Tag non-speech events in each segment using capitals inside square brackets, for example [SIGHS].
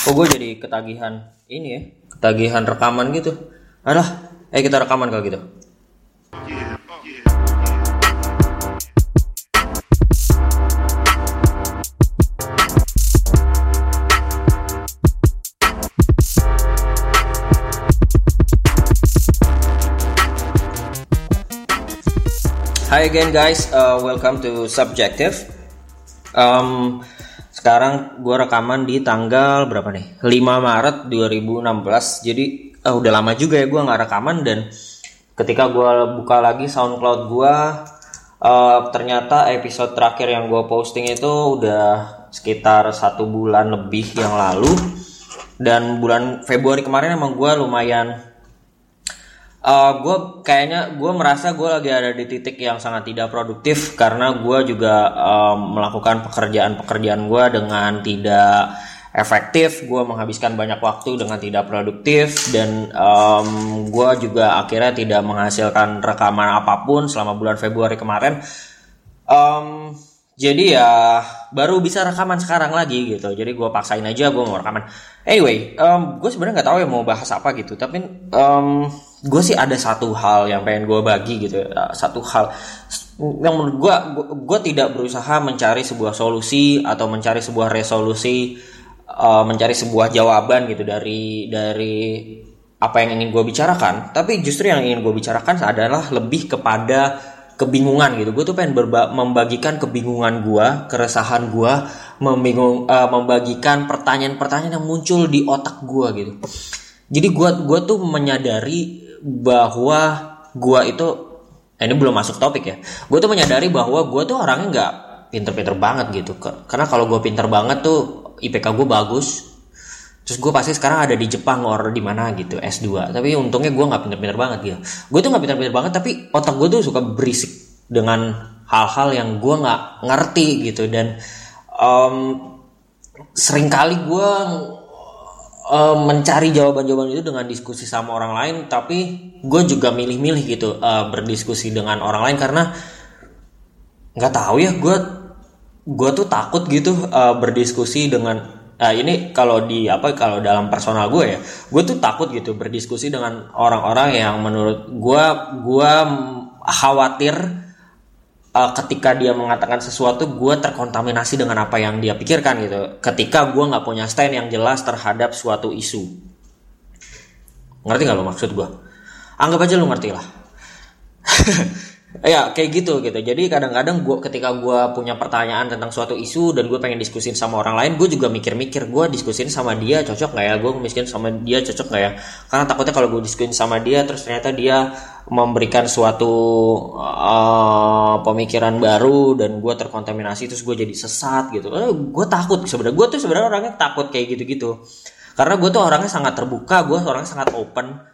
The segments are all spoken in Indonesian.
Kok gue jadi ketagihan ini ya, ketagihan rekaman gitu. Alah, eh kita rekaman kalau gitu. Hi again guys, uh, welcome to Subjective. Um, sekarang gue rekaman di tanggal berapa nih? 5 Maret 2016. Jadi uh, udah lama juga ya gue nggak rekaman dan ketika gue buka lagi SoundCloud gue, uh, ternyata episode terakhir yang gue posting itu udah sekitar satu bulan lebih yang lalu. Dan bulan Februari kemarin emang gue lumayan Uh, gue kayaknya gue merasa gue lagi ada di titik yang sangat tidak produktif karena gue juga um, melakukan pekerjaan-pekerjaan gue dengan tidak efektif gue menghabiskan banyak waktu dengan tidak produktif dan um, gue juga akhirnya tidak menghasilkan rekaman apa pun selama bulan Februari kemarin. Um, jadi ya baru bisa rekaman sekarang lagi gitu. Jadi gue paksain aja gue mau rekaman. Anyway um, gue sebenarnya nggak tahu ya mau bahas apa gitu. Tapi um, gue sih ada satu hal yang pengen gue bagi gitu ya. satu hal. Yang menurut gue gue tidak berusaha mencari sebuah solusi atau mencari sebuah resolusi uh, mencari sebuah jawaban gitu dari dari apa yang ingin gue bicarakan. Tapi justru yang ingin gue bicarakan adalah lebih kepada kebingungan gitu. Gue tuh pengen berba membagikan kebingungan gue keresahan gue membingung uh, membagikan pertanyaan-pertanyaan yang muncul di otak gue gitu. Jadi gue gue tuh menyadari bahwa gue itu eh, ini belum masuk topik ya. Gue tuh menyadari bahwa gue tuh orangnya nggak pinter-pinter banget gitu. Karena kalau gue pinter banget tuh IPK gue bagus terus gue pasti sekarang ada di Jepang or di mana gitu S2 tapi untungnya gue nggak pinter-pinter banget gitu gue tuh nggak pinter-pinter banget tapi otak gue tuh suka berisik dengan hal-hal yang gue nggak ngerti gitu. Dan um, sering kali gue uh, mencari jawaban-jawaban itu dengan diskusi sama orang lain tapi gue juga milih-milih gitu uh, berdiskusi dengan orang lain karena nggak tahu ya gue gue tuh takut gitu uh, berdiskusi dengan uh, ini kalau di apa kalau dalam personal gue ya gue tuh takut gitu berdiskusi dengan orang-orang yang menurut gue gue khawatir uh, ketika dia mengatakan sesuatu gue terkontaminasi dengan apa yang dia pikirkan gitu. Ketika gue nggak punya stand yang jelas terhadap suatu isu. Ngerti nggak lo maksud gue? Anggap aja lo ngerti lah [LAUGHS] ya kayak gitu gitu. Jadi kadang-kadang gue ketika gue punya pertanyaan tentang suatu isu dan gue pengen diskusin sama orang lain gue juga mikir-mikir gue diskusin sama dia cocok nggak ya? Gue miskin sama dia cocok nggak ya? Karena takutnya kalau gue diskusin sama dia terus ternyata dia memberikan suatu uh, pemikiran baru dan gue terkontaminasi terus gue jadi sesat gitu. Eh, gue takut. Sebenarnya gue tuh sebenarnya orangnya takut kayak gitu-gitu. Karena gue tuh orangnya sangat terbuka gue orangnya sangat open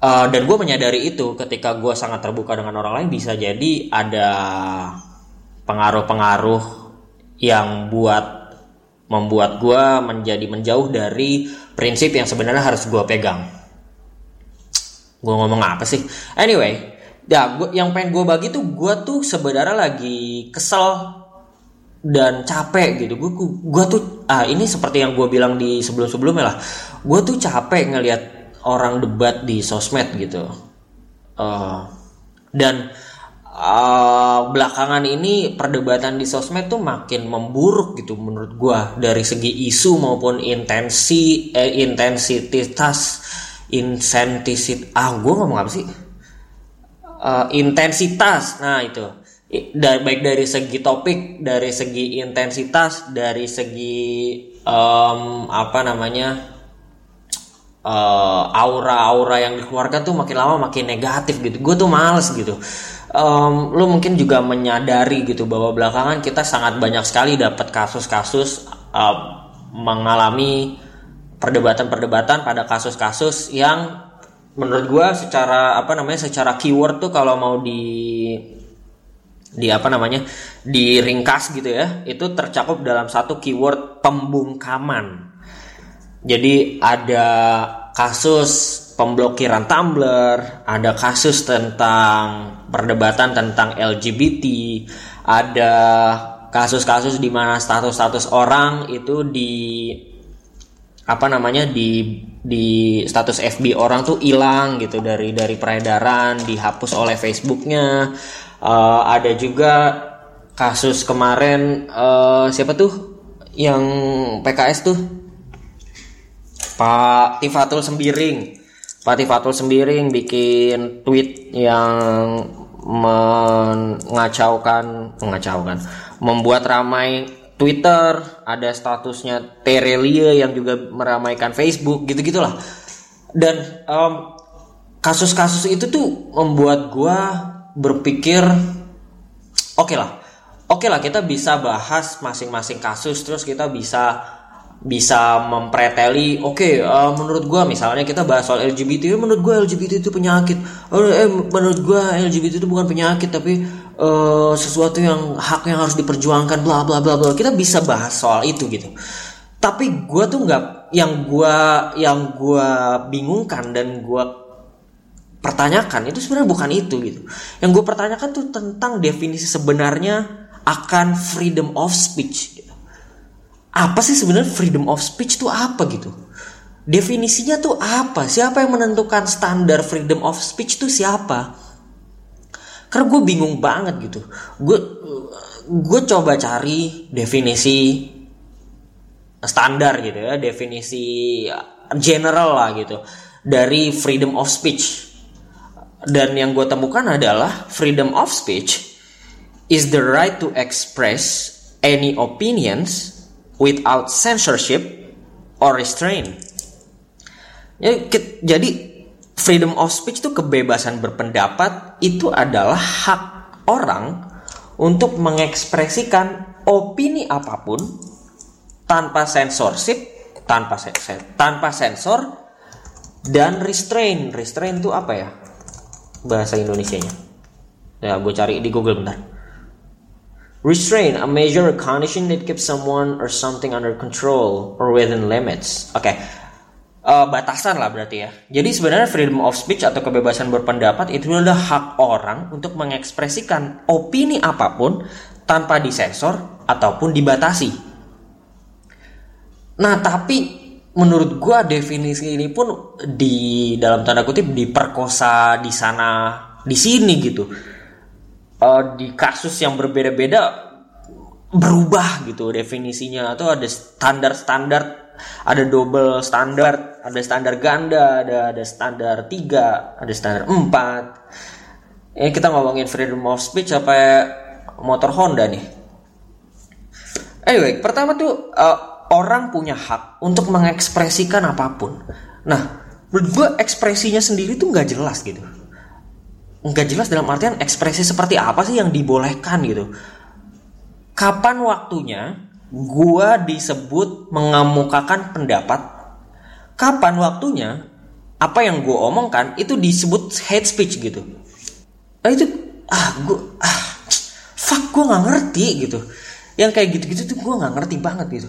Uh, dan gue menyadari itu ketika gue sangat terbuka dengan orang lain bisa jadi ada pengaruh-pengaruh yang buat membuat gue menjadi menjauh dari prinsip yang sebenarnya harus gue pegang. Gue ngomong apa sih? Anyway, ya gua, yang pengen gue bagi tuh gue tuh sebenarnya lagi kesel dan capek gitu. Gue gue tuh ah ini seperti yang gue bilang di sebelum-sebelumnya lah. Gue tuh capek ngelihat orang debat di sosmed gitu. Uh, dan uh, belakangan ini perdebatan di sosmed tuh makin memburuk gitu menurut gua. Dari segi isu maupun intensi eh, intensitas insentisit ah gua ngomong apa sih? Uh, intensitas. Nah itu. Da baik dari segi topik dari segi intensitas dari segi um, apa namanya aura-aura uh, yang dikeluarkan tuh makin lama makin negatif gitu. Gue tuh males gitu. Um, lu mungkin juga menyadari gitu bahwa belakangan kita sangat banyak sekali dapat kasus-kasus uh, mengalami perdebatan-perdebatan pada kasus-kasus yang menurut gue secara apa namanya secara keyword tuh kalau mau di di apa namanya diringkas gitu ya itu tercakup dalam satu keyword pembungkaman jadi ada kasus pemblokiran Tumblr, ada kasus tentang perdebatan tentang LGBT, ada kasus-kasus di mana status-status orang itu di apa namanya di di status FB orang tuh hilang gitu dari dari peredaran dihapus oleh Facebooknya. Uh, ada juga kasus kemarin uh, siapa tuh yang PKS tuh Pak Tifatul Sembiring Pak Tifatul Sembiring bikin tweet yang mengacaukan mengacaukan membuat ramai Twitter, ada statusnya Terelia yang juga meramaikan Facebook, gitu-gitulah. Dan kasus-kasus itu tuh membuat gue berpikir, oke okay lah, oke okay lah kita bisa bahas masing-masing kasus, terus kita bisa bisa mempreteli oke okay, uh, menurut gue misalnya kita bahas soal LGBT menurut gue LGBT itu penyakit. Eh, menurut gue LGBT itu bukan penyakit tapi uh, sesuatu yang hak yang harus diperjuangkan bla bla bla bla. Kita bisa bahas soal itu gitu. Tapi gue tuh nggak yang gue yang gue bingungkan dan gue pertanyakan itu sebenarnya bukan itu gitu. Yang gue pertanyakan tuh tentang definisi sebenarnya akan freedom of speech. Apa sih sebenarnya freedom of speech tuh apa gitu? Definisinya tuh apa? Siapa yang menentukan standar freedom of speech tuh siapa? Karena gue bingung banget gitu. Gue gue coba cari definisi standar gitu ya definisi general lah gitu dari freedom of speech. Dan yang gue temukan adalah freedom of speech is the right to express any opinions without censorship or restraint. Jadi freedom of speech itu kebebasan berpendapat itu adalah hak orang untuk mengekspresikan opini apa pun tanpa sensorship, tanpa sensor, tanpa sensor dan restrain. Restrain itu apa ya? Bahasa Indonesianya. Ya, gue cari di Google bentar. Restrain, a measure or condition that keeps someone or something under control or within limits. Oke, okay uh, batasan lah berarti ya. Jadi sebenarnya freedom of speech atau kebebasan berpendapat itu adalah hak orang untuk mengekspresikan opini apa pun tanpa disensor ataupun dibatasi. Nah, tapi menurut gua definisi ini pun di dalam tanda kutip diperkosa di sana di sini gitu. Uh, di kasus yang berbeda-beda berubah gitu definisinya atau ada standar-standar ada double standar, ada standar ganda, ada ada standar tiga, ada standar empat. Ini kita ngomongin freedom of speech apa motor Honda nih. Anyway, pertama tuh uh, orang punya hak untuk mengekspresikan apa pun. Nah, menurut gue ekspresinya sendiri tuh nggak jelas gitu. Nggak jelas dalam artian ekspresi seperti apa sih yang dibolehkan gitu. Kapan waktunya gua disebut mengemukakan pendapat? Kapan waktunya apa yang gua omongkan itu disebut hate speech gitu? Nah itu ah gua ah fuck gua nggak ngerti gitu. Yang kayak gitu-gitu tuh gua nggak ngerti banget gitu.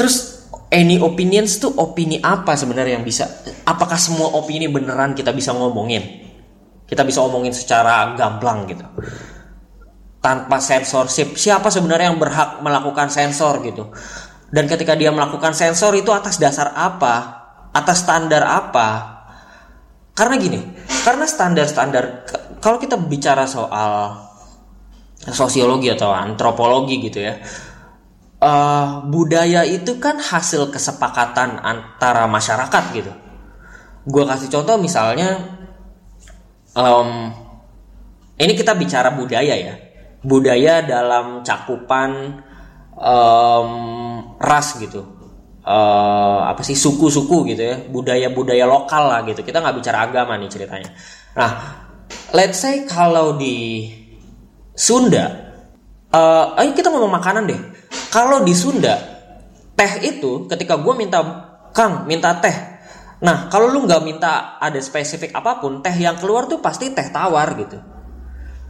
Terus any opinions tuh opini apa sebenarnya yang bisa apakah semua opini beneran kita bisa ngomongin kita bisa omongin secara gamblang gitu tanpa sensorship. Siapa sebenarnya yang berhak melakukan sensor gitu? Dan ketika dia melakukan sensor itu atas dasar apa? Atas standar apa? Karena gini, karena standar-standar kalau kita bicara soal sosiologi atau antropologi gitu ya. Uh, budaya itu kan hasil kesepakatan antara masyarakat gitu. Gue kasih contoh misalnya, um, ini kita bicara budaya ya. Budaya dalam cakupan um, ras gitu. Uh, apa sih suku-suku gitu ya. Budaya-budaya lokal lah gitu. Kita nggak bicara agama nih ceritanya. Nah let's say kalau di Sunda uh, ayo kita ngomong makanan deh. Kalau di Sunda teh itu ketika gue minta Kang minta teh Nah, kalau lu nggak minta ada spesifik apa pun, teh yang keluar tuh pasti teh tawar gitu.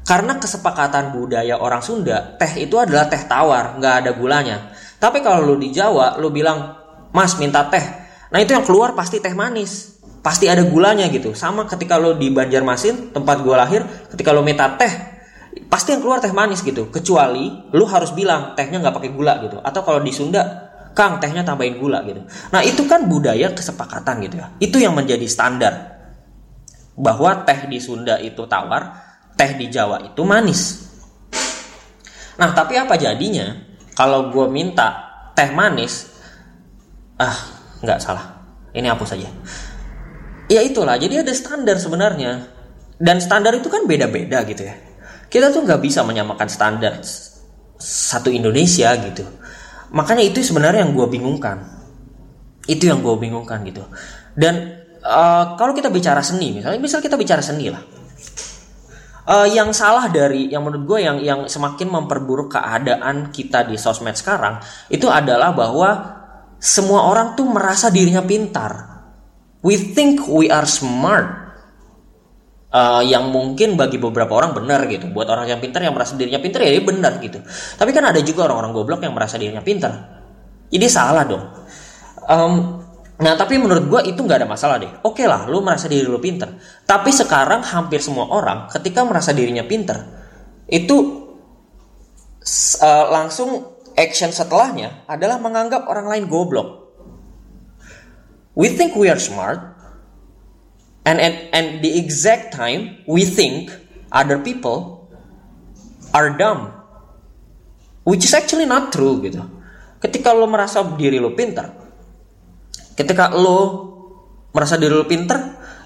Karena kesepakatan budaya orang Sunda, teh itu adalah teh tawar, nggak ada gulanya. Tapi kalau lu di Jawa, lu bilang, Mas minta teh. Nah itu yang keluar pasti teh manis. Pasti ada gulanya gitu. Sama ketika lu di Banjarmasin, tempat gua lahir, ketika lu minta teh, pasti yang keluar teh manis gitu. Kecuali lu harus bilang tehnya nggak pakai gula gitu. Atau kalau di Sunda, Kang tehnya tambahin gula gitu. Nah itu kan budaya kesepakatan gitu ya. Itu yang menjadi standar bahwa teh di Sunda itu tawar, teh di Jawa itu manis. Nah tapi apa jadinya kalau gue minta teh manis, ah nggak salah, ini hapus saja. Ya itulah, jadi ada standar sebenarnya. Dan standar itu kan beda-beda gitu ya. Kita tuh nggak bisa menyamakan standar satu Indonesia gitu makanya itu sebenarnya yang gue bingungkan. Itu yang gue bingungkan gitu. Dan uh, kalau kita bicara seni misalnya misal kita bicara seni lah. Uh, yang salah dari yang menurut gue yang yang semakin memperburuk keadaan kita di sosmed sekarang itu adalah bahwa semua orang tuh merasa dirinya pintar. We think we are smart uh, yang mungkin bagi beberapa orang benar gitu. Buat orang yang pintar yang merasa dirinya pintar ya dia benar gitu. Tapi kan ada juga orang-orang goblok yang merasa dirinya pintar. Jadi salah dong. Um, nah tapi menurut gue itu nggak ada masalah deh. Oke okay lah, lu merasa diri lu pintar. Tapi sekarang hampir semua orang ketika merasa dirinya pintar itu uh, langsung action setelahnya adalah menganggap orang lain goblok. We think we are smart, and and and the exact time we think other people are dumb. Which is actually not true gitu. Ketika lo merasa diri lo pintar ketika lo merasa diri lo pintar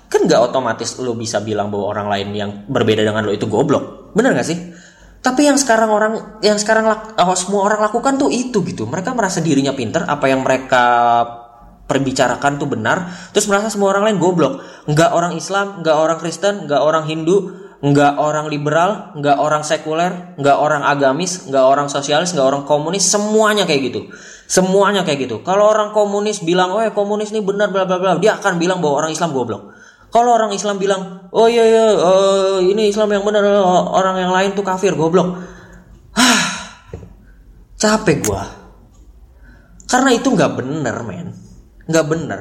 kan nggak otomatis lo bisa bilang bahwa orang lain yang berbeda dengan lo itu goblok. Bener gak sih? Tapi yang sekarang orang yang sekarang oh, semua orang lakukan tuh itu gitu. Mereka merasa dirinya pintar apa yang mereka perbicarakan tuh benar terus merasa semua orang lain goblok. Nggak orang Islam nggak orang Kristen nggak orang Hindu nggak orang liberal nggak orang sekuler nggak orang agamis nggak orang sosialis nggak orang komunis semuanya kayak gitu. Semuanya kayak gitu. Kalau orang komunis bilang oh ya komunis ini benar bla bla bla dia akan bilang bahwa orang Islam goblok. Kalau orang Islam bilang oh iya iya uh, ini Islam yang benar orang yang lain tuh kafir goblok. Hah, capek gua. Karena itu nggak bener men nggak benar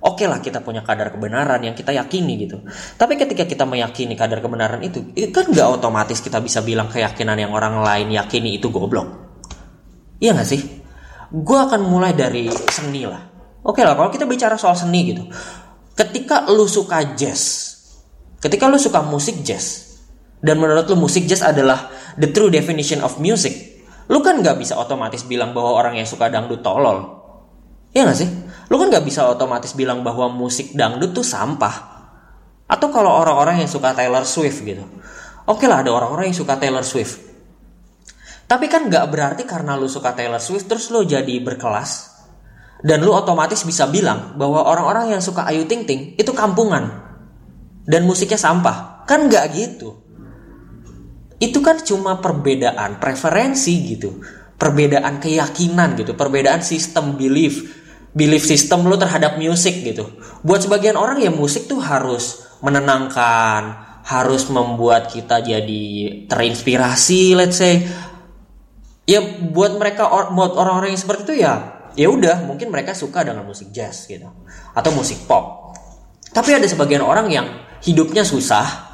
oke lah kita punya kadar kebenaran yang kita yakini gitu. Tapi ketika kita meyakini kadar kebenaran itu itu kan nggak otomatis kita bisa bilang keyakinan yang orang lain yakini itu goblok. Iya nggak sih? Gue akan mulai dari seni lah. Oke lah kalau kita bicara soal seni gitu. Ketika lu suka jazz ketika lu suka musik jazz dan menurut lu musik jazz adalah the true definition of music lu kan nggak bisa otomatis bilang bahwa orang yang suka dangdut tolol Iya gak sih? Lu kan gak bisa otomatis bilang bahwa musik dangdut tuh sampah. Atau kalau orang-orang yang suka Taylor Swift gitu. Oke lah ada orang-orang yang suka Taylor Swift. Tapi kan gak berarti karena lu suka Taylor Swift terus lu jadi berkelas. Dan lu otomatis bisa bilang bahwa orang-orang yang suka Ayu Ting Ting itu kampungan. Dan musiknya sampah. Kan gak gitu. Itu kan cuma perbedaan preferensi gitu. Perbedaan keyakinan gitu. Perbedaan sistem belief belief system lo terhadap musik gitu. Buat sebagian orang ya musik tuh harus menenangkan, harus membuat kita jadi terinspirasi, let's say. Ya buat mereka buat orang-orang yang seperti itu ya ya udah mungkin mereka suka dengan musik jazz gitu atau musik pop. Tapi ada sebagian orang yang hidupnya susah,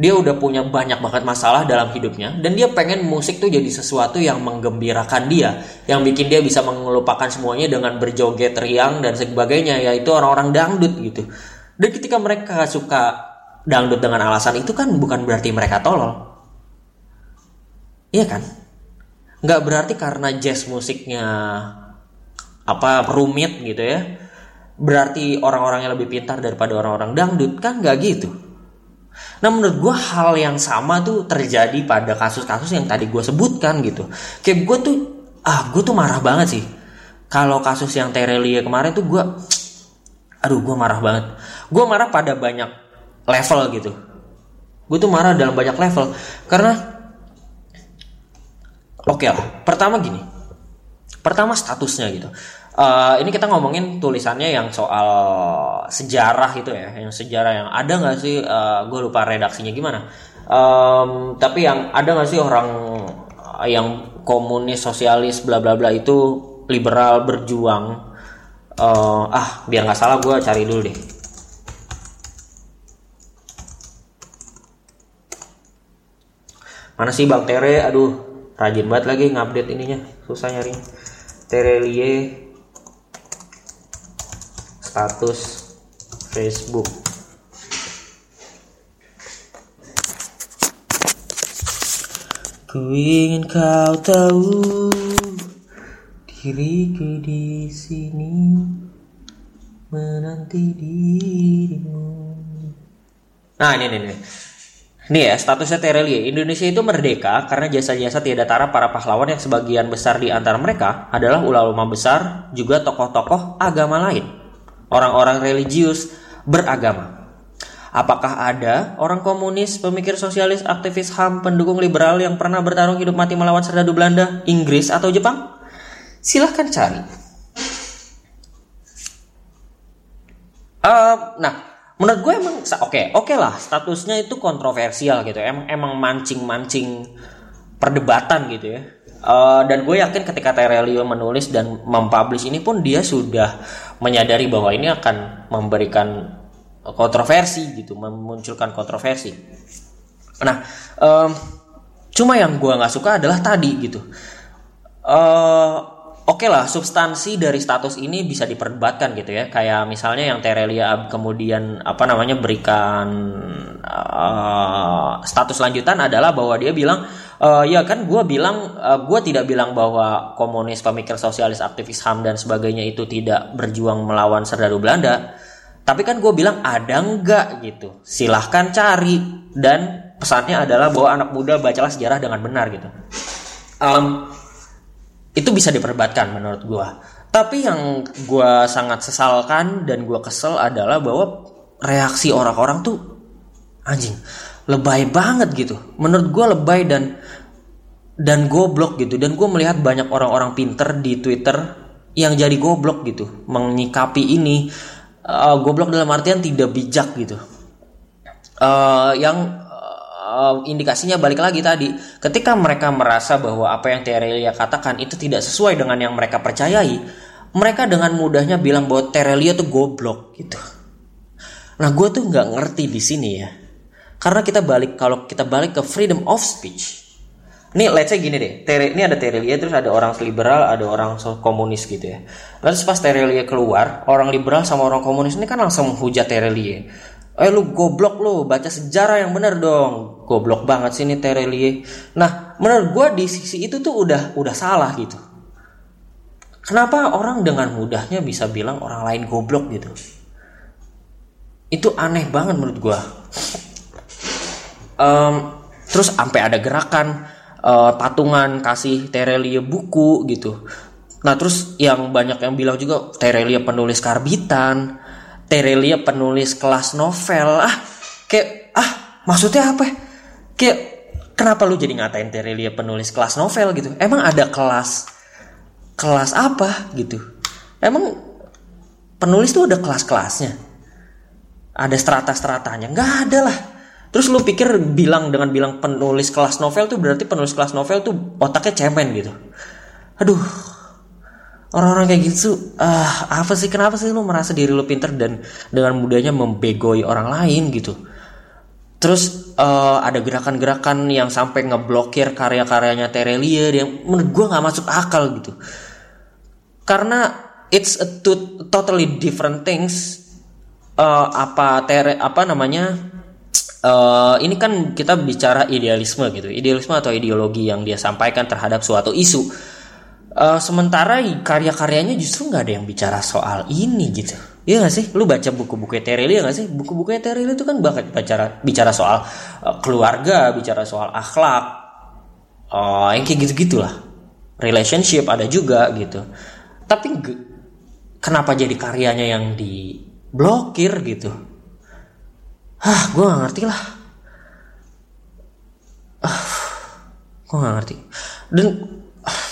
dia udah punya banyak banget masalah dalam hidupnya dan dia pengen musik tuh jadi sesuatu yang menggembirakan dia yang bikin dia bisa mengelupakan semuanya dengan berjoget riang dan sebagainya yaitu orang-orang dangdut gitu. Dan ketika mereka suka dangdut dengan alasan itu kan bukan berarti mereka tolol. Iya kan? Nggak berarti karena jazz musiknya apa rumit gitu ya berarti orang-orang yang lebih pintar daripada orang-orang dangdut. Kan nggak gitu Nah menurut gue hal yang sama tuh terjadi pada kasus-kasus yang tadi gue sebutkan gitu. Kayak gue tuh, ah gue tuh marah banget sih. Kalau kasus yang Terelia kemarin tuh gue, aduh gue marah banget. Gue marah pada banyak level gitu. Gue tuh marah dalam banyak level. Karena, oke okay lah, pertama gini. Pertama statusnya gitu Uh, ini kita ngomongin tulisannya yang soal sejarah itu ya, yang sejarah yang ada nggak sih? Uh, eh, gue lupa redaksinya gimana. Um, tapi yang ada nggak sih orang yang komunis, sosialis, bla bla bla itu liberal berjuang? Uh, ah, biar nggak salah gue cari dulu deh. Mana sih Bang Tere? Aduh, rajin banget lagi ngupdate ininya, susah nyari. Terelie status Facebook Ku ingin kau tahu diriku di sini menanti dirimu. Nah ini nih nih. Ya statusnya Terelie. Indonesia itu merdeka karena jasa-jasa tiada tara para pahlawan yang sebagian besar di antara mereka adalah ulama besar juga tokoh-tokoh agama lain. Orang-orang religius beragama. Apakah ada orang komunis, pemikir sosialis, aktivis HAM, pendukung liberal yang pernah bertarung hidup mati melawan serdadu Belanda, Inggris, atau Jepang? Silahkan cari. Uh, nah, menurut gue emang oke, okay, oke okay lah statusnya itu kontroversial gitu. Emang emang mancing-mancing perdebatan gitu ya. Uh, dan gue yakin ketika Terelio menulis dan mempublish ini pun dia sudah menyadari bahwa ini akan memberikan kontroversi gitu memunculkan kontroversi. Nah um, cuma yang gue nggak suka adalah tadi gitu. Uh, oke okay lah substansi dari status ini bisa diperdebatkan gitu ya. Kayak misalnya yang Terelia kemudian apa namanya berikan uh, status lanjutan adalah bahwa dia bilang uh, ya kan gue bilang uh, gue tidak bilang bahwa komunis pemikir sosialis aktivis ham dan sebagainya itu tidak berjuang melawan serdadu Belanda tapi kan gue bilang ada enggak gitu. Silahkan cari dan pesannya adalah bahwa anak muda bacalah sejarah dengan benar gitu. Um, itu bisa diperdebatkan menurut gue. Tapi yang gue sangat sesalkan dan gue kesel adalah bahwa reaksi orang-orang tuh anjing lebay banget gitu. Menurut gue lebay dan dan goblok gitu. Dan gue melihat banyak orang-orang pinter di Twitter yang jadi goblok gitu. Menyikapi ini. Uh, goblok dalam artian tidak bijak gitu. Uh, yang uh, indikasinya balik lagi tadi. Ketika mereka merasa bahwa apa yang Terelia katakan itu tidak sesuai dengan yang mereka percayai mereka dengan mudahnya bilang bahwa Terelia tuh goblok gitu. Nah gue tuh nggak ngerti di sini ya karena kita balik kalau kita balik ke freedom of speech ini let's say gini deh, Tere, ini ada Terelia terus ada orang liberal, ada orang komunis gitu ya. Lalu pas Terelia keluar, orang liberal sama orang komunis ini kan langsung hujat Terelia. Eh lu goblok lu, baca sejarah yang bener dong. Goblok banget sih ini Terelia. Nah, menurut gue di sisi itu tuh udah udah salah gitu. Kenapa orang dengan mudahnya bisa bilang orang lain goblok gitu? Itu aneh banget menurut gue. Um, terus sampai ada gerakan uh, patungan kasih Terelia buku gitu. Nah terus yang banyak yang bilang juga Terelia penulis karbitan, Terelia penulis kelas novel. Ah kayak ah maksudnya apa? Kayak kenapa lu jadi ngatain Terelia penulis kelas novel gitu? Emang ada kelas kelas apa gitu? Emang penulis tuh ada kelas-kelasnya? Ada strata-stratanya? Nggak ada lah Terus lu pikir bilang dengan bilang penulis kelas novel tuh berarti penulis kelas novel tuh otaknya cemen gitu. Aduh. Orang-orang kayak gitu ah apa sih kenapa sih lu merasa diri lu pinter dan dengan mudahnya membegoi orang lain gitu. Terus uh, ada gerakan-gerakan yang sampai ngeblokir karya-karyanya Terelia yang menurut gue nggak masuk akal gitu. Karena it's a totally different things. Uh, apa tere apa namanya uh, ini kan kita bicara idealisme gitu, idealisme atau ideologi yang dia sampaikan terhadap suatu isu. Uh, sementara karya-karyanya justru nggak ada yang bicara soal ini gitu. Iya gak sih? Lu baca buku-buku Tereli ya gak sih? Buku-buku Tereli itu kan banget bicara bicara soal uh, keluarga, bicara soal akhlak, uh, yang kayak gitu-gitulah. Relationship ada juga gitu. Tapi kenapa jadi karyanya yang diblokir gitu? Ah gue gak ngerti lah. Ah gue gak ngerti. Dan ah,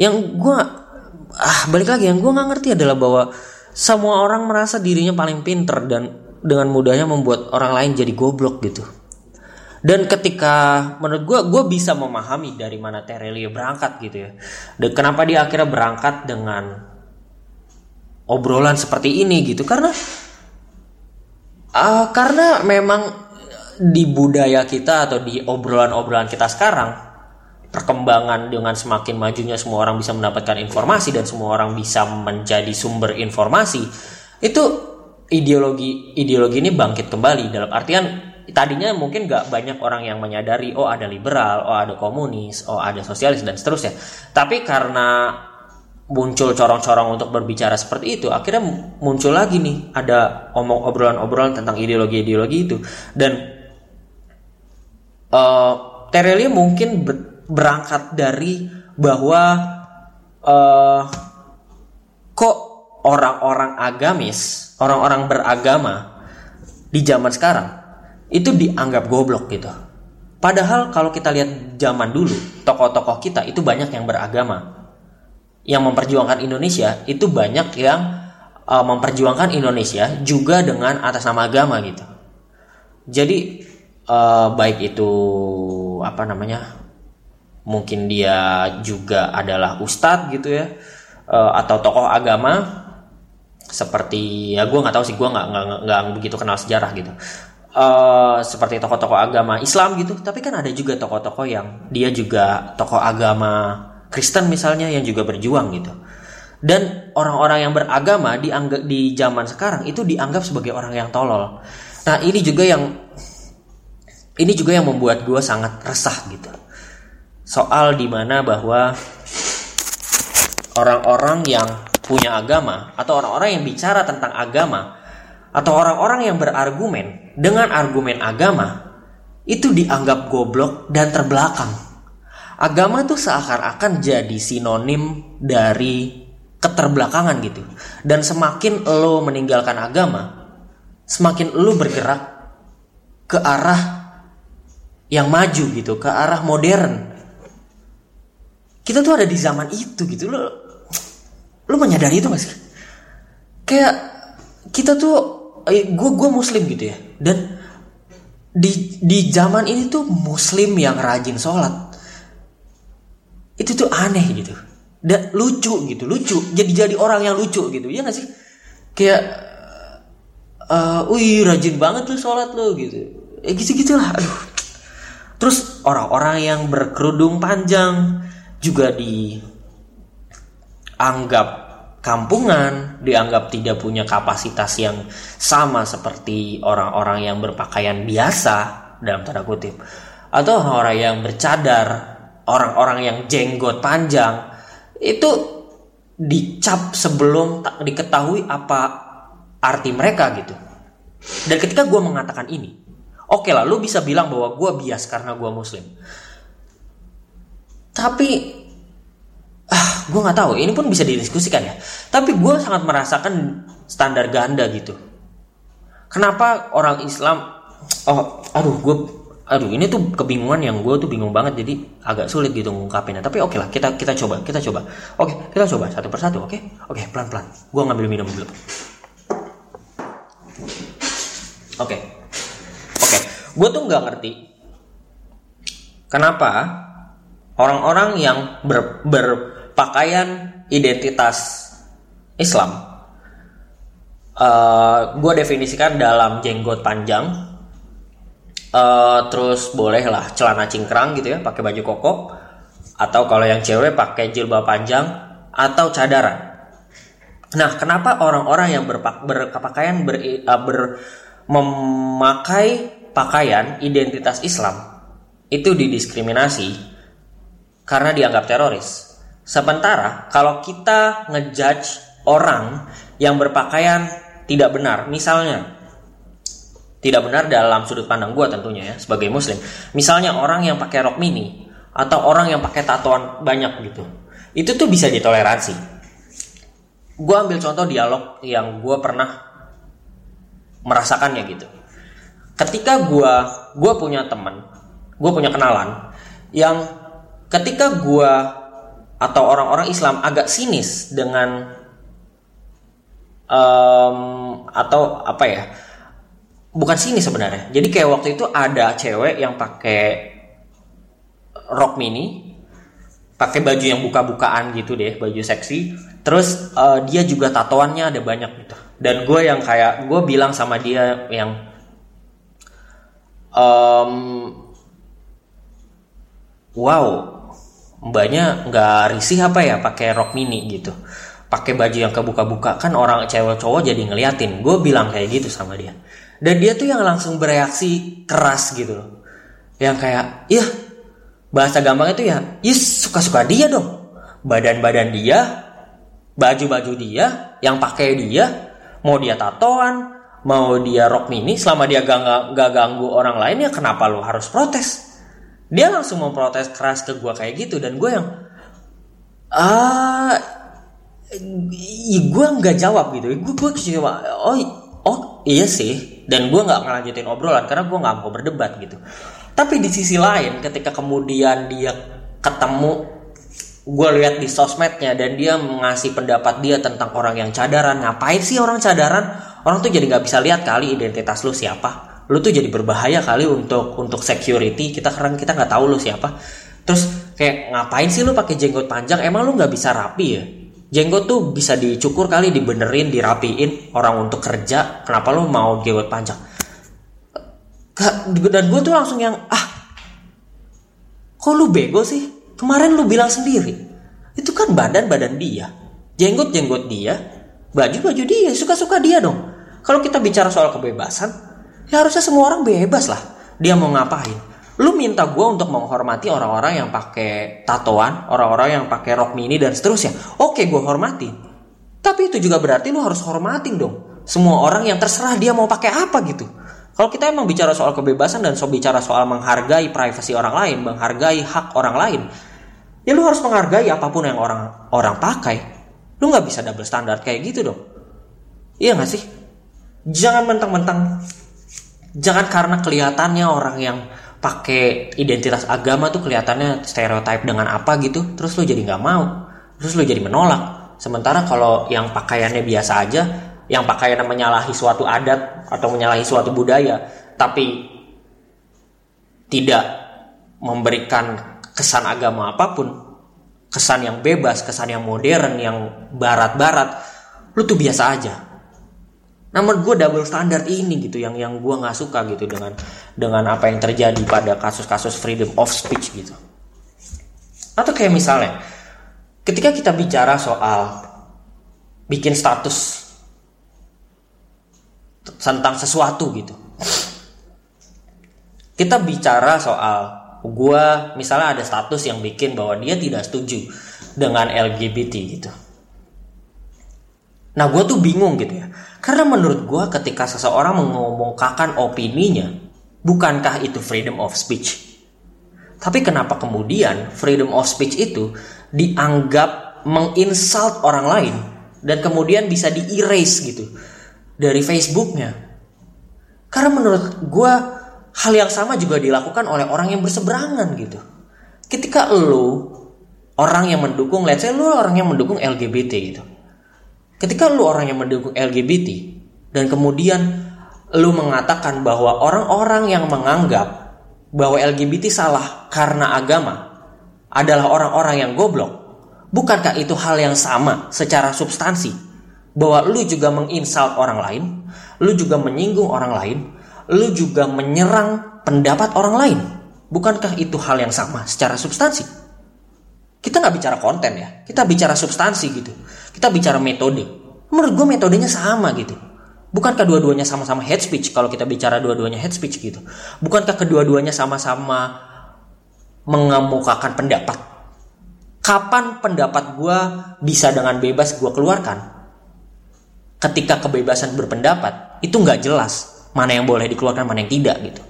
yang gue ah balik lagi yang gue gak ngerti adalah bahwa semua orang merasa dirinya paling pinter dan dengan mudahnya membuat orang lain jadi goblok gitu. Dan ketika menurut gue gue bisa memahami dari mana Terelia berangkat gitu ya. Dan kenapa dia akhirnya berangkat dengan obrolan seperti ini gitu. Karena Uh, karena memang di budaya kita atau di obrolan-obrolan kita sekarang perkembangan dengan semakin majunya semua orang bisa mendapatkan informasi dan semua orang bisa menjadi sumber informasi itu ideologi ideologi ini bangkit kembali. Dalam artian tadinya mungkin gak banyak orang yang menyadari oh ada liberal oh ada komunis oh ada sosialis dan seterusnya. Tapi karena muncul corong-corong untuk berbicara seperti itu akhirnya muncul lagi nih ada omong obrolan-obrolan tentang ideologi-ideologi itu. Dan uh, Terelia mungkin ber, berangkat dari bahwa uh, kok orang-orang agamis orang-orang beragama di zaman sekarang itu dianggap goblok gitu. Padahal kalau kita lihat zaman dulu tokoh-tokoh kita itu banyak yang beragama yang memperjuangkan Indonesia itu banyak yang uh, memperjuangkan Indonesia juga dengan atas nama agama gitu. Jadi uh, baik itu apa namanya mungkin dia juga adalah ustadz gitu ya uh, atau tokoh agama seperti ya gue nggak tahu sih gue nggak nggak begitu kenal sejarah gitu uh, seperti tokoh-tokoh agama Islam gitu tapi kan ada juga tokoh-tokoh yang dia juga tokoh agama Kristen misalnya yang juga berjuang gitu. Dan orang-orang yang beragama dianggap di zaman sekarang itu dianggap sebagai orang yang tolol. Nah ini juga yang ini juga yang membuat gue sangat resah gitu. Soal di mana bahwa orang-orang yang punya agama atau orang-orang yang bicara tentang agama atau orang-orang yang berargumen dengan argumen agama itu dianggap goblok dan terbelakang agama tuh seakan-akan jadi sinonim dari keterbelakangan gitu. Dan semakin lo meninggalkan agama, semakin lo bergerak ke arah yang maju gitu, ke arah modern. Kita tuh ada di zaman itu gitu. Lo lo menyadari itu gak? Kayak kita tuh gue eh, gue muslim gitu ya. Dan di di zaman ini tuh muslim yang rajin sholat itu tuh aneh gitu. Dan lucu gitu lucu. Jadi jadi orang yang lucu gitu ya gak sih? Kayak uh, wih rajin banget lu sholat lu gitu. Eh gitu gitulah aduh. Terus orang-orang yang berkerudung panjang juga dianggap kampungan dianggap tidak punya kapasitas yang sama seperti orang-orang yang berpakaian biasa dalam tanda kutip atau orang-orang yang bercadar orang-orang yang jenggot panjang itu dicap sebelum tak diketahui apa arti mereka gitu. Dan ketika gue mengatakan ini, oke okay lah, lu bisa bilang bahwa gue bias karena gue muslim. Tapi ah, gue nggak tahu. Ini pun bisa didiskusikan ya. Tapi gue sangat merasakan standar ganda gitu. Kenapa orang Islam? Oh, aduh, gue aduh ini tuh kebingungan yang gue tuh bingung banget jadi agak sulit gitu ngungkapinnya tapi oke okay lah kita kita coba kita coba oke okay, kita coba satu persatu oke okay? oke okay, pelan pelan gue ngambil minum dulu oke okay. oke okay. gue tuh nggak ngerti kenapa orang-orang yang ber, berpakaian identitas Islam uh, gue definisikan dalam jenggot panjang uh, terus boleh lah celana cingkrang gitu ya pakai baju koko atau kalau yang cewek pakai jilbab panjang atau cadaran nah kenapa orang-orang yang berpak berpakaian ber, uh, ber memakai pakaian identitas Islam itu didiskriminasi karena dianggap teroris. Sementara kalau kita ngejudge orang yang berpakaian tidak benar misalnya tidak benar dalam sudut pandang gue tentunya ya sebagai muslim. Misalnya orang yang pakai rok mini atau orang yang pakai tatoan banyak gitu itu tuh bisa ditoleransi. Gue ambil contoh dialog yang gue pernah merasakannya gitu. Ketika gue gue punya teman gue punya kenalan yang ketika gue atau orang-orang Islam agak sinis dengan um, atau apa ya bukan sini sebenarnya. Jadi kayak waktu itu ada cewek yang pakai rok mini, pakai baju yang buka-bukaan gitu deh, baju seksi. Terus uh, dia juga tatoannya ada banyak gitu. Dan gue yang kayak gue bilang sama dia yang um, wow, mbaknya nggak risih apa ya pakai rok mini gitu pakai baju yang kebuka-buka kan orang cewek cowok jadi ngeliatin. Gue bilang kayak gitu sama dia. Dan dia tuh yang langsung bereaksi keras gitu loh. Yang kayak iya bahasa gampang itu ya yes suka-suka dia dong. Badan-badan dia baju-baju dia yang pakai dia mau dia tatoan mau dia rok mini selama dia gak, gak ganggu orang lain ya kenapa lo harus protes? Dia langsung memprotes keras ke gue kayak gitu dan gue yang ah gue nggak jawab gitu. Gue gue kecewa oh oh iya sih. Dan gue nggak ngelanjutin obrolan karena gue nggak mau berdebat gitu. Tapi di sisi lain ketika kemudian dia ketemu gue lihat di sosmednya dan dia mengasih pendapat dia tentang orang yang cadaran ngapain sih orang cadaran? Orang tuh jadi nggak bisa lihat kali identitas lu siapa. Lu tuh jadi berbahaya kali untuk untuk security. Kita karena kita nggak tahu lu siapa. Terus kayak ngapain sih lu pakai jenggot panjang? Emang lu nggak bisa rapi ya jenggot tuh bisa dicukur kali dibenerin dirapiin orang untuk kerja kenapa lu mau jenggot panjang dan gue tuh langsung yang ah kok lu bego sih Kemarin lu bilang sendiri, itu kan badan-badan dia, jenggot-jenggot dia, baju-baju dia, suka-suka dia dong. Kalau kita bicara soal kebebasan, ya harusnya semua orang bebas lah. Dia mau ngapain? Lu minta gue untuk menghormati orang-orang yang pakai tatoan, orang-orang yang pakai rok mini dan seterusnya. Oke, gue hormati. Tapi itu juga berarti lu harus hormatin dong. Semua orang yang terserah dia mau pakai apa gitu. Kalau kita emang bicara soal kebebasan dan so bicara soal menghargai privasi orang lain, menghargai hak orang lain, ya lu harus menghargai apa pun yang orang orang pakai lu nggak bisa double standar kayak gitu dong iya nggak sih jangan mentang-mentang jangan karena kelihatannya orang yang pakai identitas agama tuh kelihatannya stereotip dengan apa gitu terus lu jadi nggak mau terus lu jadi menolak sementara kalau yang pakaiannya biasa aja yang pakaiannya menyalahi suatu adat atau menyalahi suatu budaya tapi tidak memberikan kesan agama apa pun, kesan yang bebas, kesan yang modern, yang barat-barat, lu tuh biasa aja. Namun gue double standard ini gitu yang yang gue nggak suka gitu dengan dengan apa yang terjadi pada kasus-kasus freedom of speech gitu. Atau kayak misalnya, ketika kita bicara soal bikin status tentang sesuatu gitu, kita bicara soal gue misalnya ada status yang bikin bahwa dia tidak setuju dengan LGBT gitu. Nah gue tuh bingung gitu ya. Karena menurut gue ketika seseorang mengomongkan opininya, bukankah itu freedom of speech? Tapi kenapa kemudian freedom of speech itu dianggap menginsult orang lain dan kemudian bisa di-erase gitu dari Facebooknya? Karena menurut gue hal yang sama juga dilakukan oleh orang yang berseberangan gitu. Ketika lu orang yang mendukung, let's say lu orang yang mendukung LGBT gitu. Ketika lu orang yang mendukung LGBT dan kemudian lu mengatakan bahwa orang-orang yang menganggap bahwa LGBT salah karena agama adalah orang-orang yang goblok, bukankah itu hal yang sama secara substansi? Bahwa lu juga menginsult orang lain, lu juga menyinggung orang lain, lu juga menyerang pendapat orang lain. Bukankah itu hal yang sama secara substansi? Kita nggak bicara konten ya, kita bicara substansi gitu. Kita bicara metode. Menurut gue metodenya sama gitu. Bukankah dua-duanya sama-sama head speech kalau kita bicara dua-duanya head speech gitu? Bukankah kedua-duanya sama-sama mengemukakan pendapat? Kapan pendapat gue bisa dengan bebas gue keluarkan? Ketika kebebasan berpendapat itu nggak jelas mana yang boleh dikeluarkan mana yang tidak gitu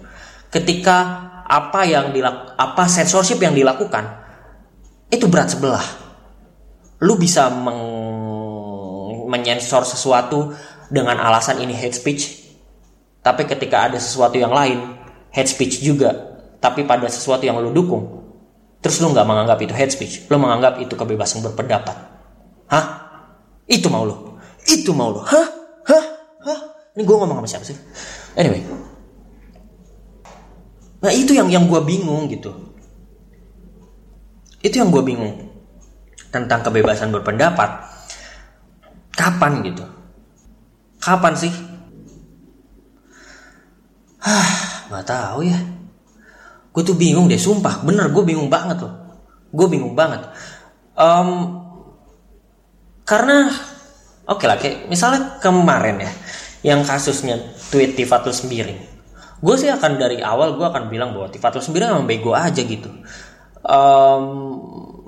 ketika apa yang dilak apa censorship yang dilakukan itu berat sebelah. Lu bisa meng menyensor sesuatu dengan alasan ini hate speech tapi ketika ada sesuatu yang lain hate speech juga tapi pada sesuatu yang lu dukung terus lu nggak menganggap itu hate speech lu menganggap itu kebebasan berpendapat. Hah? Itu mau lu. Itu mau lu. Hah? Hah? Hah? Ini gue ngomong sama siapa sih? Anyway. Nah itu yang yang gue bingung gitu. Itu yang gue bingung tentang kebebasan berpendapat. Kapan gitu? Kapan sih? Hah, nggak tahu ya. Gue tuh bingung deh, sumpah. Bener, gue bingung banget loh. gue bingung banget um, karena oke okay lah kayak misalnya kemarin ya yang kasusnya tweet Tifatul Sembiring gue sih akan dari awal gue akan bilang bahwa Tifatul Sembiring emang bego aja gitu um,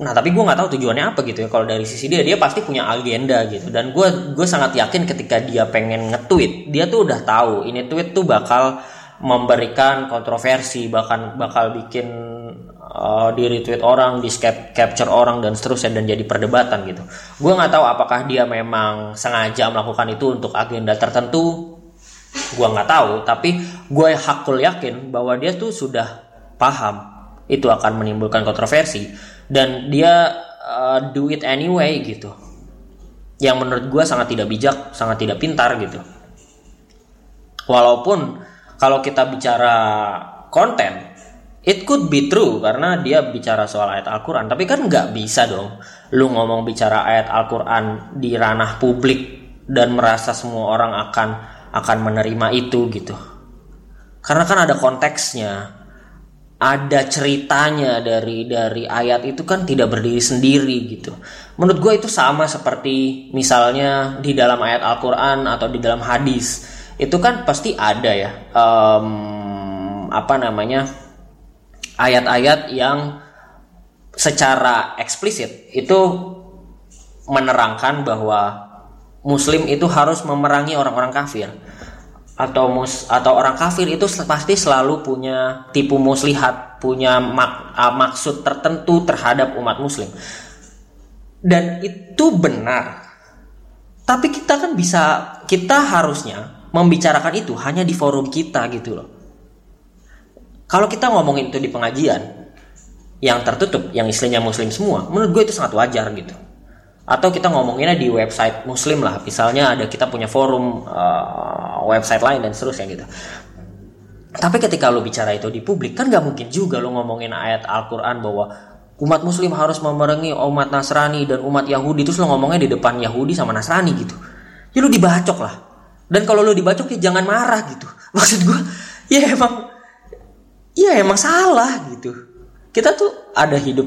nah tapi gue nggak tahu tujuannya apa gitu ya. Kalau dari sisi dia dia pasti punya agenda gitu. Dan gue gue sangat yakin ketika dia pengen nge-tweet dia tuh udah tahu ini tweet tuh bakal memberikan kontroversi bahkan bakal bikin uh, di retweet orang di capture orang dan seterusnya dan jadi perdebatan gitu. Gue nggak tahu apakah dia memang sengaja melakukan itu untuk agenda tertentu. Gue nggak tahu tapi gue hakul yakin bahwa dia tuh sudah paham itu akan menimbulkan kontroversi. Dan dia uh, do it anyway gitu. Yang menurut gue sangat tidak bijak sangat tidak pintar gitu. Walaupun kalau kita bicara konten it could be true karena dia bicara soal ayat Al-Quran. Tapi kan nggak bisa dong. Lu ngomong bicara ayat Al-Quran di ranah publik dan merasa semua orang akan akan menerima itu gitu. Karena kan ada konteksnya ada ceritanya dari dari ayat itu kan tidak berdiri sendiri gitu. Menurut gue itu sama seperti misalnya di dalam ayat Al-Quran atau di dalam hadis. Itu kan pasti ada ya um, apa namanya ayat-ayat yang secara eksplisit itu menerangkan bahwa muslim itu harus memerangi orang-orang kafir atau mus atau orang kafir itu pasti selalu punya tipu muslihat punya mak uh, maksud tertentu terhadap umat muslim dan itu benar tapi kita kan bisa kita harusnya membicarakan itu hanya di forum kita gitu loh. Kalau kita ngomongin itu di pengajian yang tertutup, yang istilahnya muslim semua, menurut gue itu sangat wajar gitu. Atau kita ngomonginnya di website muslim lah, misalnya ada kita punya forum uh, website lain dan seterusnya gitu. Tapi ketika lo bicara itu di publik kan gak mungkin juga lo ngomongin ayat Al-Quran bahwa umat muslim harus memerangi umat Nasrani dan umat Yahudi. Terus lo ngomongnya di depan Yahudi sama Nasrani gitu. Ya lo dibacok lah. Dan kalau lo dibacok ya jangan marah gitu. [LAUGHS] Maksud gue ya emang ya emang salah gitu. Kita tuh ada hidup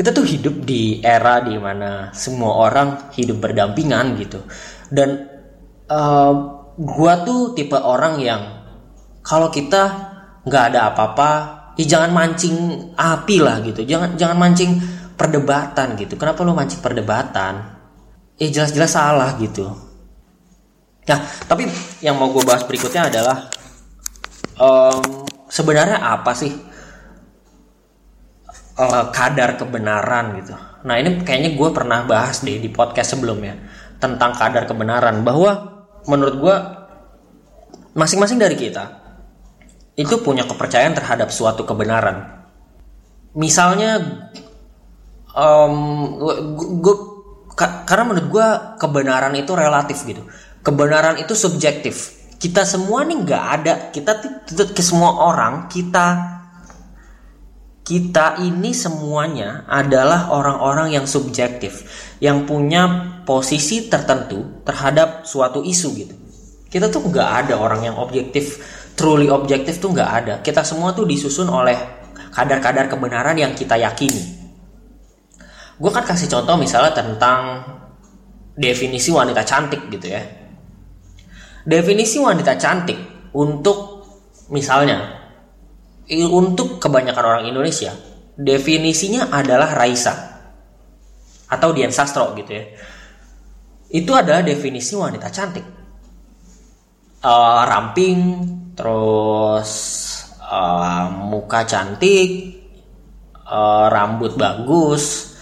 kita tuh hidup di era di mana semua orang hidup berdampingan gitu. Dan uh, gua tuh tipe orang yang kalau kita nggak ada apa-apa ya jangan mancing api lah gitu. Jangan jangan mancing perdebatan gitu. Kenapa lo mancing perdebatan? Eh jelas-jelas salah gitu. Nah, tapi yang mau gue bahas berikutnya adalah um, sebenarnya apa sih uh, kadar kebenaran gitu. Nah ini kayaknya gue pernah bahas deh di podcast sebelumnya tentang kadar kebenaran bahwa menurut gue masing-masing dari kita itu punya kepercayaan terhadap suatu kebenaran. Misalnya, um, gue, karena menurut gue kebenaran itu relatif gitu kebenaran itu subjektif kita semua nih nggak ada kita ke semua orang kita kita ini semuanya adalah orang-orang yang subjektif yang punya posisi tertentu terhadap suatu isu gitu. Kita tuh nggak ada orang yang objektif truly objektif tuh nggak ada. Kita semua tuh disusun oleh kadar-kadar kebenaran yang kita yakini. Gue kan kasih contoh misalnya tentang definisi wanita cantik gitu ya. Definisi wanita cantik untuk misalnya untuk kebanyakan orang Indonesia definisinya adalah Raisa. Atau Dian Sastro gitu ya. Itu adalah definisi wanita cantik. Uh, ramping terus uh, muka cantik uh, rambut bagus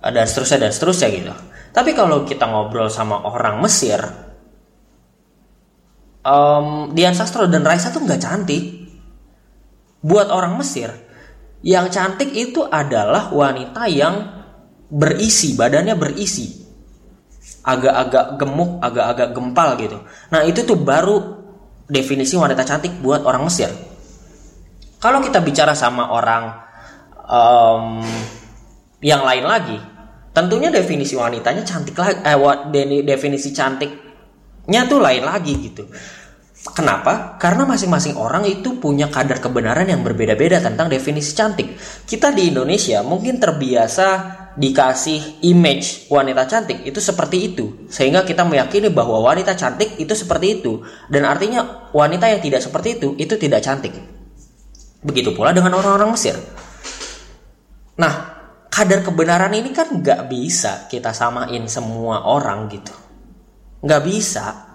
dan seterusnya dan seterusnya gitu. Tapi kalau kita ngobrol sama orang Mesir um, Dian Sastro dan Raisa tuh nggak cantik. Buat orang Mesir, yang cantik itu adalah wanita yang berisi, badannya berisi. Agak-agak gemuk, agak-agak gempal gitu. Nah itu tuh baru definisi wanita cantik buat orang Mesir. Kalau kita bicara sama orang um, yang lain lagi, tentunya definisi wanitanya cantik lagi. Eh, definisi cantik nya tuh lain lagi gitu Kenapa? Karena masing-masing orang itu punya kadar kebenaran yang berbeda-beda tentang definisi cantik. Kita di Indonesia mungkin terbiasa dikasih image wanita cantik itu seperti itu, sehingga kita meyakini bahwa wanita cantik itu seperti itu, dan artinya wanita yang tidak seperti itu itu tidak cantik. Begitu pula dengan orang-orang Mesir. Nah, kadar kebenaran ini kan nggak bisa kita samain semua orang gitu, nggak bisa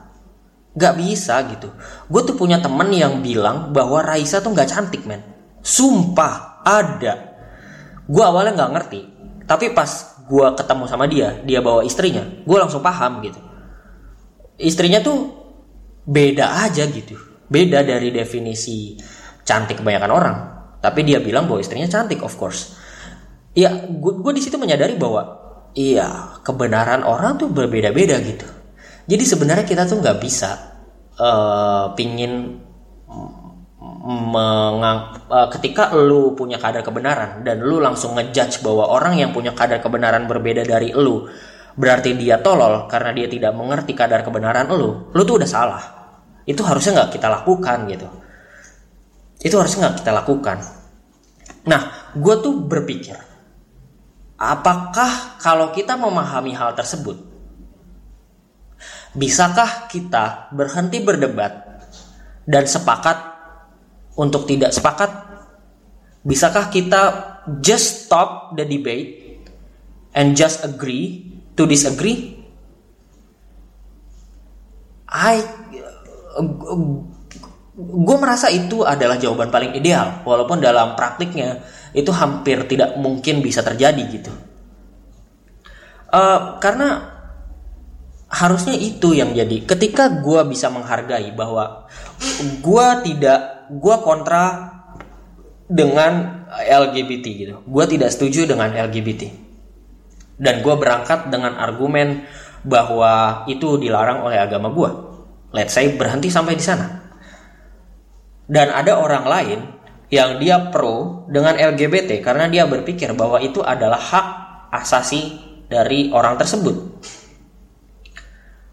Gak bisa gitu. Gue tuh punya temen yang bilang bahwa Raisa tuh gak cantik men. Sumpah ada. Gue awalnya gak ngerti. Tapi pas gue ketemu sama dia, dia bawa istrinya, gue langsung paham gitu. Istrinya tuh beda aja gitu. Beda dari definisi cantik kebanyakan orang. Tapi dia bilang bahwa istrinya cantik of course. Ya gue di situ menyadari bahwa iya kebenaran orang tuh berbeda-beda gitu jadi sebenarnya kita tuh nggak bisa uh, pingin mengang, uh, ketika lu punya kadar kebenaran dan lu langsung ngejudge bahwa orang yang punya kadar kebenaran berbeda dari lu berarti dia tolol karena dia tidak mengerti kadar kebenaran lu, lu tuh udah salah. Itu harusnya nggak kita lakukan gitu. Itu harusnya nggak kita lakukan. Nah, gue tuh berpikir, apakah kalau kita memahami hal tersebut, Bisakah kita berhenti berdebat dan sepakat untuk tidak sepakat? Bisakah kita just stop the debate and just agree to disagree? I gue merasa itu adalah jawaban paling ideal walaupun dalam praktiknya itu hampir tidak mungkin bisa terjadi gitu uh, karena harusnya itu yang jadi. Ketika gue bisa menghargai bahwa gue tidak gue kontra dengan LGBT gitu. Gue tidak setuju dengan LGBT dan gue berangkat dengan argumen bahwa itu dilarang oleh agama gue let's say berhenti sampai di sana. Dan ada orang lain yang dia pro dengan LGBT karena dia berpikir bahwa itu adalah hak asasi dari orang tersebut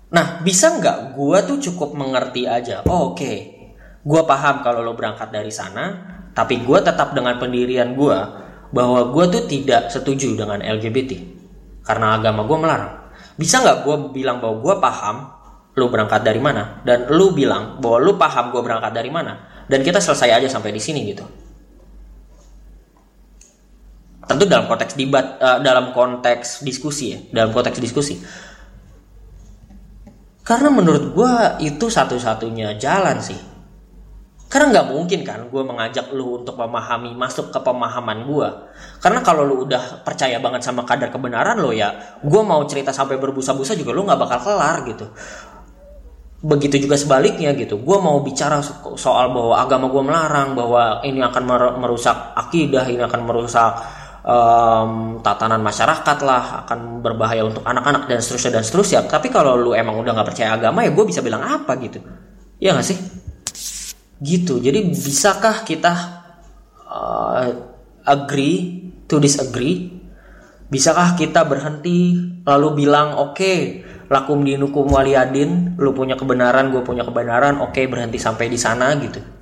Nah, bisa nggak gue tuh cukup mengerti aja? Oh, Oke, okay. gue paham kalau lo berangkat dari sana, tapi gue tetap dengan pendirian gue bahwa gue tuh tidak setuju dengan LGBT karena agama gue melarang. Bisa nggak gue bilang bahwa gue paham lo berangkat dari mana dan lo bilang bahwa lo paham gue berangkat dari mana dan kita selesai aja sampai di sini gitu. Tentu dalam konteks debat, uh, dalam konteks diskusi ya, dalam konteks diskusi karena menurut gue itu satu-satunya jalan sih. Karena nggak mungkin kan gue mengajak lu untuk memahami, masuk ke pemahaman gue. Karena kalau lu udah percaya banget sama kadar kebenaran lo ya, gue mau cerita sampai berbusa-busa juga lu nggak bakal kelar gitu. Begitu juga sebaliknya gitu. Gue mau bicara soal bahwa agama gue melarang, bahwa ini akan merusak akidah, ini akan merusak um, tatanan masyarakat lah akan berbahaya untuk anak-anak dan seterusnya dan seterusnya. Tapi kalau lu emang udah nggak percaya agama ya gue bisa bilang apa gitu? Ya nggak sih? Gitu. Jadi bisakah kita uh, agree to disagree? Bisakah kita berhenti lalu bilang oke okay, lakum dinukum waliyadin lu punya kebenaran gue punya kebenaran oke okay, berhenti sampai di sana gitu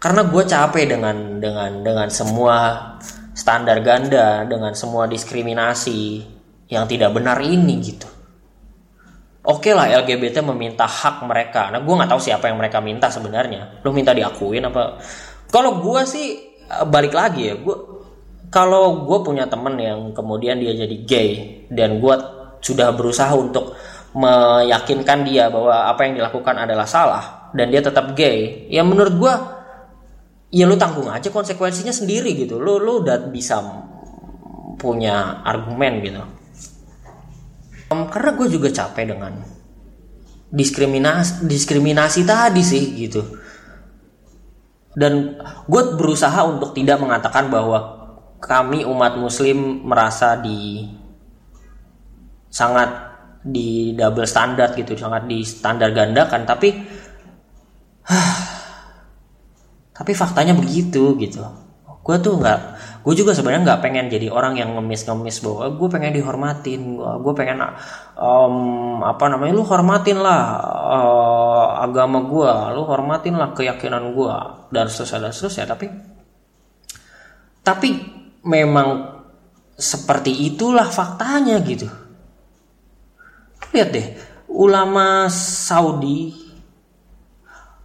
karena gue capek dengan dengan dengan semua standar ganda dengan semua diskriminasi yang tidak benar ini gitu. Oke okay lah LGBT meminta hak mereka. Nah gue nggak tahu siapa yang mereka minta sebenarnya. Lo minta diakuin apa? Kalau gue sih eh, balik lagi ya gue kalau gue punya temen yang kemudian dia jadi gay dan gue sudah berusaha untuk meyakinkan dia bahwa apa yang dilakukan adalah salah dan dia tetap gay ya menurut gue ya lu tanggung aja konsekuensinya sendiri gitu. Lu lu udah bisa punya argumen gitu. Um, karena gue juga capek dengan diskriminasi diskriminasi tadi sih gitu. Dan gue berusaha untuk tidak mengatakan bahwa kami umat muslim merasa di sangat di double standar gitu sangat di standar gandakan. Tapi [SIGHS] tapi faktanya begitu gitu. Gue tuh nggak gue juga sebenarnya nggak pengen jadi orang yang ngemis-ngemis bahwa gue pengen dihormatin gue pengen um, apa namanya lu hormatin lah uh, agama gue lu hormatin lah keyakinan gue dan seterusnya dan seterusnya tapi tapi memang seperti itulah faktanya gitu. Lihat deh ulama Saudi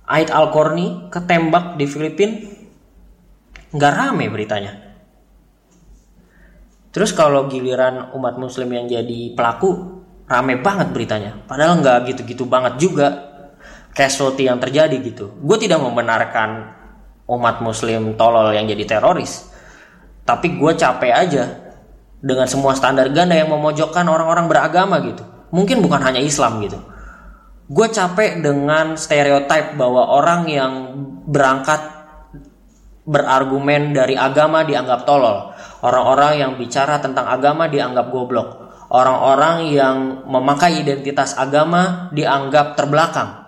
Ait Al-Korni ketembak di Filipina nggak rame beritanya Terus kalau giliran umat muslim yang jadi pelaku rame banget beritanya. Padahal nggak gitu-gitu banget juga casualty yang terjadi gitu. Gue tidak membenarkan umat muslim tolol yang jadi teroris. Tapi gue capek aja dengan semua standar ganda yang memojokkan orang-orang beragama gitu. Mungkin bukan hanya Islam gitu. Gue capek dengan stereotip bahwa orang yang berangkat berargumen dari agama dianggap tolol Orang-orang yang bicara tentang agama dianggap goblok. Orang-orang yang memakai identitas agama dianggap terbelakang.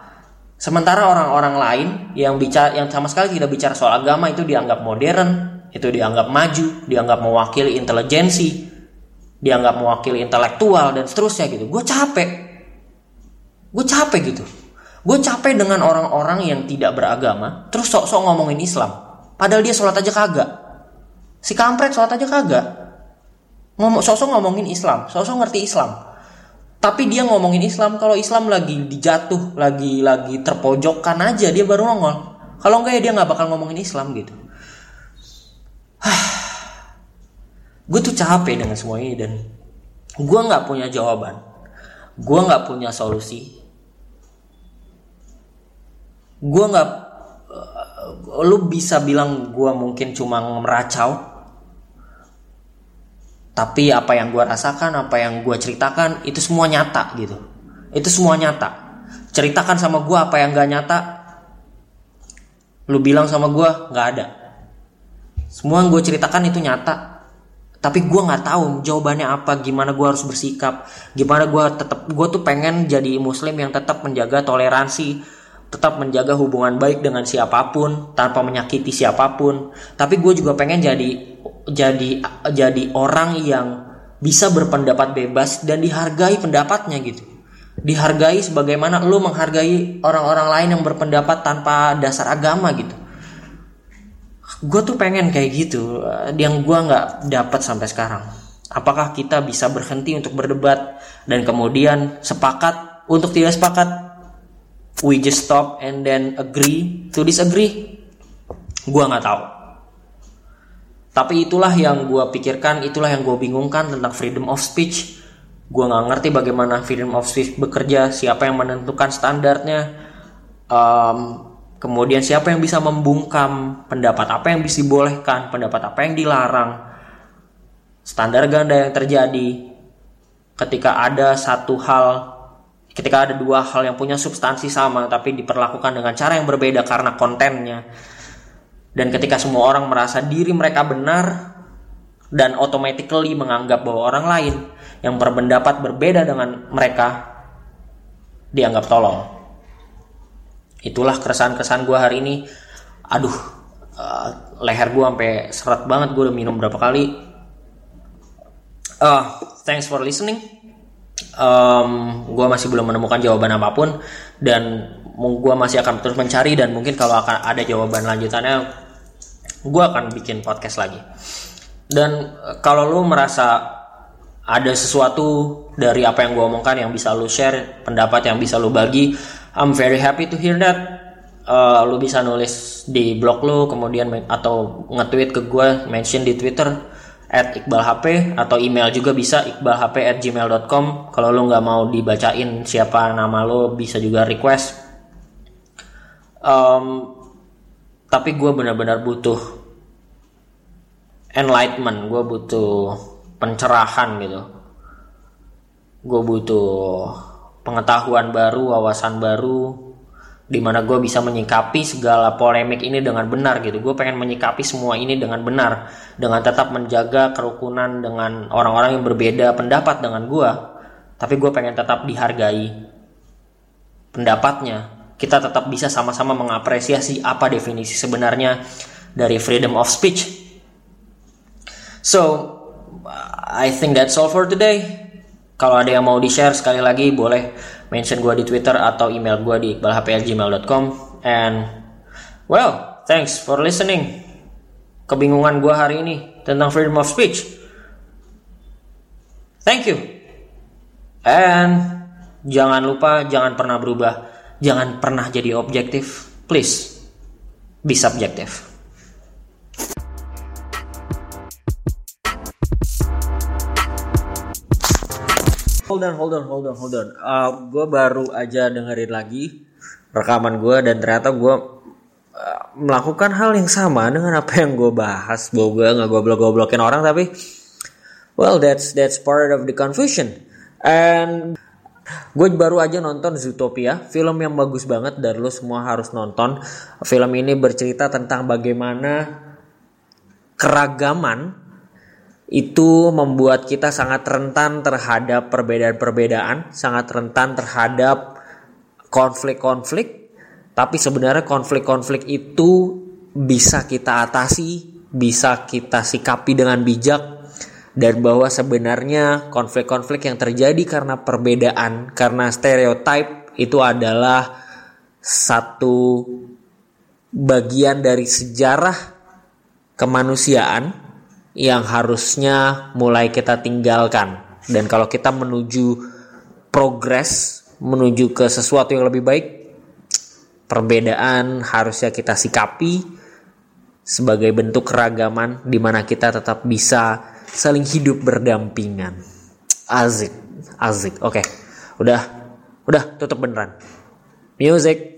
Sementara orang-orang lain yang bicara yang sama sekali tidak bicara soal agama itu dianggap modern, itu dianggap maju, dianggap mewakili intelijensi, dianggap mewakili intelektual dan seterusnya gitu. Gue capek. Gue capek gitu. Gue capek dengan orang-orang yang tidak beragama terus sok-sok ngomongin Islam. Padahal dia sholat aja kagak. Si kampret sholat aja kagak. Ngomong sosok ngomongin Islam, sosok ngerti Islam. Tapi dia ngomongin Islam kalau Islam lagi dijatuh, lagi lagi terpojokkan aja dia baru nongol. Kalau enggak ya dia nggak bakal ngomongin Islam gitu. gue tuh capek dengan semua ini dan gue nggak punya jawaban. Gue nggak punya solusi. Gue nggak lu bisa bilang gue mungkin cuma meracau tapi apa yang gue rasakan apa yang gue ceritakan itu semua nyata gitu. Itu semua nyata. Ceritakan sama gue apa yang gak nyata lu bilang sama gue gak ada. Semua yang gue ceritakan itu nyata tapi gue nggak tahu jawabannya apa gimana gue harus bersikap gimana gue tetap gue tuh pengen jadi muslim yang tetap menjaga toleransi tetap menjaga hubungan baik dengan siapa pun tanpa menyakiti siapa pun. Tapi gue juga pengen jadi jadi jadi orang yang bisa berpendapat bebas dan dihargai pendapatnya gitu. Dihargai sebagaimana lo menghargai orang-orang lain yang berpendapat tanpa dasar agama gitu gue tuh pengen kayak gitu yang gue nggak dapat sampai sekarang. Apakah kita bisa berhenti untuk berdebat dan kemudian sepakat untuk tidak sepakat? We just stop and then agree to disagree. Gue nggak tahu. Tapi itulah yang gue pikirkan itulah yang gue bingungkan tentang freedom of speech. Gue nggak ngerti bagaimana freedom of speech bekerja siapa yang menentukan standarnya. Um, kemudian siapa yang bisa membungkam pendapat apa yang bisa dibolehkan pendapat apa yang dilarang? Standar ganda yang terjadi ketika ada satu hal ketika ada dua hal yang punya substansi sama tapi diperlakukan dengan cara yang berbeda karena kontennya. Dan ketika semua orang merasa diri mereka benar dan automatically menganggap bahwa orang lain yang berpendapat berbeda dengan mereka dianggap tolong itulah keresahan-keresahan gue hari ini. Aduh uh, leher gue sampai seret banget gue udah minum berapa kali. Uh, thanks for listening. Um, gue masih belum menemukan jawaban apa pun dan gue masih akan terus mencari dan mungkin kalau akan ada jawaban lanjutannya gue akan bikin podcast lagi. Dan eh, kalau lo merasa ada sesuatu dari apa yang gue omongkan yang bisa lo share pendapat yang bisa lo bagi I'm very happy to hear that. Uh, lo bisa nulis di blog lo kemudian atau nge-tweet ke gue mention di Twitter at Iqbal HP atau email juga bisa iqbalhp at gmail.com kalau lo nggak mau dibacain siapa nama lo bisa juga request. Um, tapi gue benar-benar butuh enlightenment gue butuh pencerahan gitu. Gue butuh pengetahuan baru wawasan baru di mana gue bisa menyikapi segala polemik ini dengan benar gitu. Gue pengen menyikapi semua ini dengan benar dengan tetap menjaga kerukunan dengan orang-orang yang berbeda pendapat dengan gue tapi gue pengen tetap dihargai pendapatnya. Kita tetap bisa sama-sama mengapresiasi apa definisi sebenarnya dari freedom of speech. So, I think that's all for today. Kalau ada yang mau di-share sekali lagi boleh mention gue di Twitter atau email gue di iqbalhp@gmail.com and well, thanks for listening. Kebingungan gue hari ini tentang freedom of speech. Thank you. And jangan lupa jangan pernah berubah, jangan pernah jadi objektif. Please be subjective. Hold on, hold on, hold on, hold on. Uh, gue baru aja dengerin lagi rekaman gue dan ternyata gue uh, melakukan hal yang sama dengan apa yang gue bahas. Bahwa gue nggak goblok-goblokin orang tapi well that's that's part of the confusion. And gue baru aja nonton Zootopia, film yang bagus banget dan lo semua harus nonton. Film ini bercerita tentang bagaimana keragaman itu membuat kita sangat rentan terhadap perbedaan-perbedaan, sangat rentan terhadap konflik-konflik. Tapi sebenarnya konflik-konflik itu bisa kita atasi, bisa kita sikapi dengan bijak dan bahwa sebenarnya konflik-konflik yang terjadi karena perbedaan, karena stereotip itu adalah satu bagian dari sejarah kemanusiaan yang harusnya mulai kita tinggalkan. Dan kalau kita menuju progres, menuju ke sesuatu yang lebih baik, perbedaan harusnya kita sikapi sebagai bentuk keragaman di mana kita tetap bisa saling hidup berdampingan. Azik, azik. Oke, okay. udah, udah tutup beneran. Music.